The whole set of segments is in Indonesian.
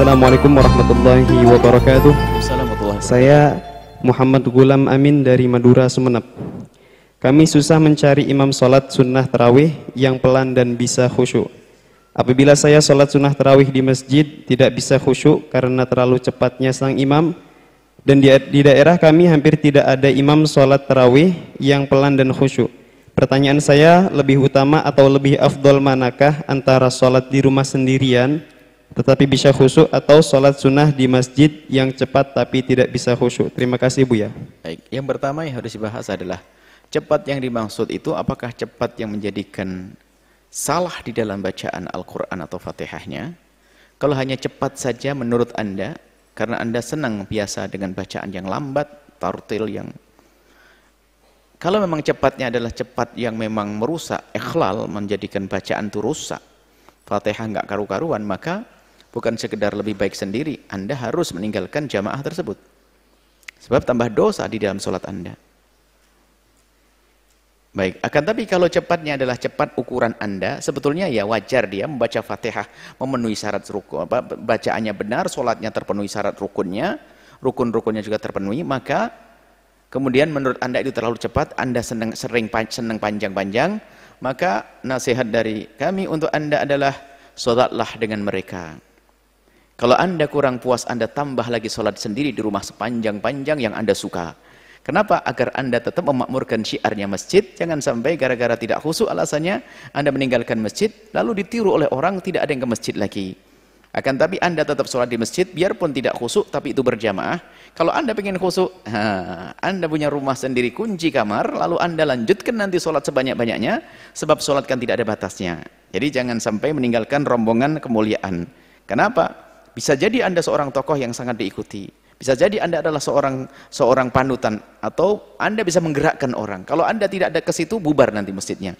Assalamualaikum warahmatullahi wabarakatuh. Assalamualaikum Saya Muhammad Gulam Amin dari Madura, Sumeneb. Kami susah mencari imam sholat sunnah terawih yang pelan dan bisa khusyuk. Apabila saya sholat sunnah terawih di masjid tidak bisa khusyuk karena terlalu cepatnya sang imam dan di, di daerah kami hampir tidak ada imam sholat terawih yang pelan dan khusyuk. Pertanyaan saya lebih utama atau lebih afdol manakah antara sholat di rumah sendirian tetapi bisa khusyuk atau sholat sunnah di masjid yang cepat tapi tidak bisa khusyuk. Terima kasih Bu ya. Baik, yang pertama yang harus dibahas adalah cepat yang dimaksud itu apakah cepat yang menjadikan salah di dalam bacaan Al-Quran atau Fatihahnya. Kalau hanya cepat saja menurut Anda, karena Anda senang biasa dengan bacaan yang lambat, tartil yang kalau memang cepatnya adalah cepat yang memang merusak, ikhlal, menjadikan bacaan itu rusak, Fatihah enggak karu-karuan, maka bukan sekedar lebih baik sendiri, Anda harus meninggalkan jamaah tersebut. Sebab tambah dosa di dalam sholat Anda. Baik, akan tapi kalau cepatnya adalah cepat ukuran Anda, sebetulnya ya wajar dia membaca Fatihah memenuhi syarat rukun, apa, bacaannya benar, sholatnya terpenuhi syarat rukunnya, rukun-rukunnya juga terpenuhi, maka kemudian menurut Anda itu terlalu cepat, Anda senang, sering senang panjang-panjang, maka nasihat dari kami untuk Anda adalah sholatlah dengan mereka. Kalau Anda kurang puas, Anda tambah lagi sholat sendiri di rumah sepanjang-panjang yang Anda suka. Kenapa? Agar Anda tetap memakmurkan syiarnya masjid. Jangan sampai gara-gara tidak khusyuk alasannya Anda meninggalkan masjid lalu ditiru oleh orang tidak ada yang ke masjid lagi. Akan tapi Anda tetap sholat di masjid biarpun tidak khusyuk tapi itu berjamaah. Kalau Anda ingin khusyuk, Anda punya rumah sendiri kunci kamar lalu Anda lanjutkan nanti sholat sebanyak-banyaknya sebab sholat kan tidak ada batasnya. Jadi jangan sampai meninggalkan rombongan kemuliaan. Kenapa? Bisa jadi Anda seorang tokoh yang sangat diikuti. Bisa jadi Anda adalah seorang seorang panutan atau Anda bisa menggerakkan orang. Kalau Anda tidak ada ke situ bubar nanti masjidnya.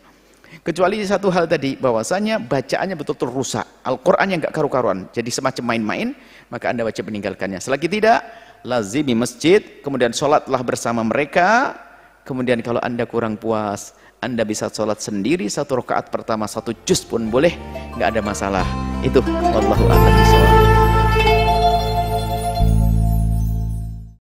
Kecuali satu hal tadi bahwasanya bacaannya betul-betul rusak. Al-Qur'an yang enggak karu-karuan. Jadi semacam main-main, maka Anda baca meninggalkannya. Selagi tidak, lazimi masjid, kemudian sholatlah bersama mereka. Kemudian kalau Anda kurang puas, Anda bisa sholat sendiri satu rakaat pertama satu juz pun boleh, enggak ada masalah. Itu wallahu a'lam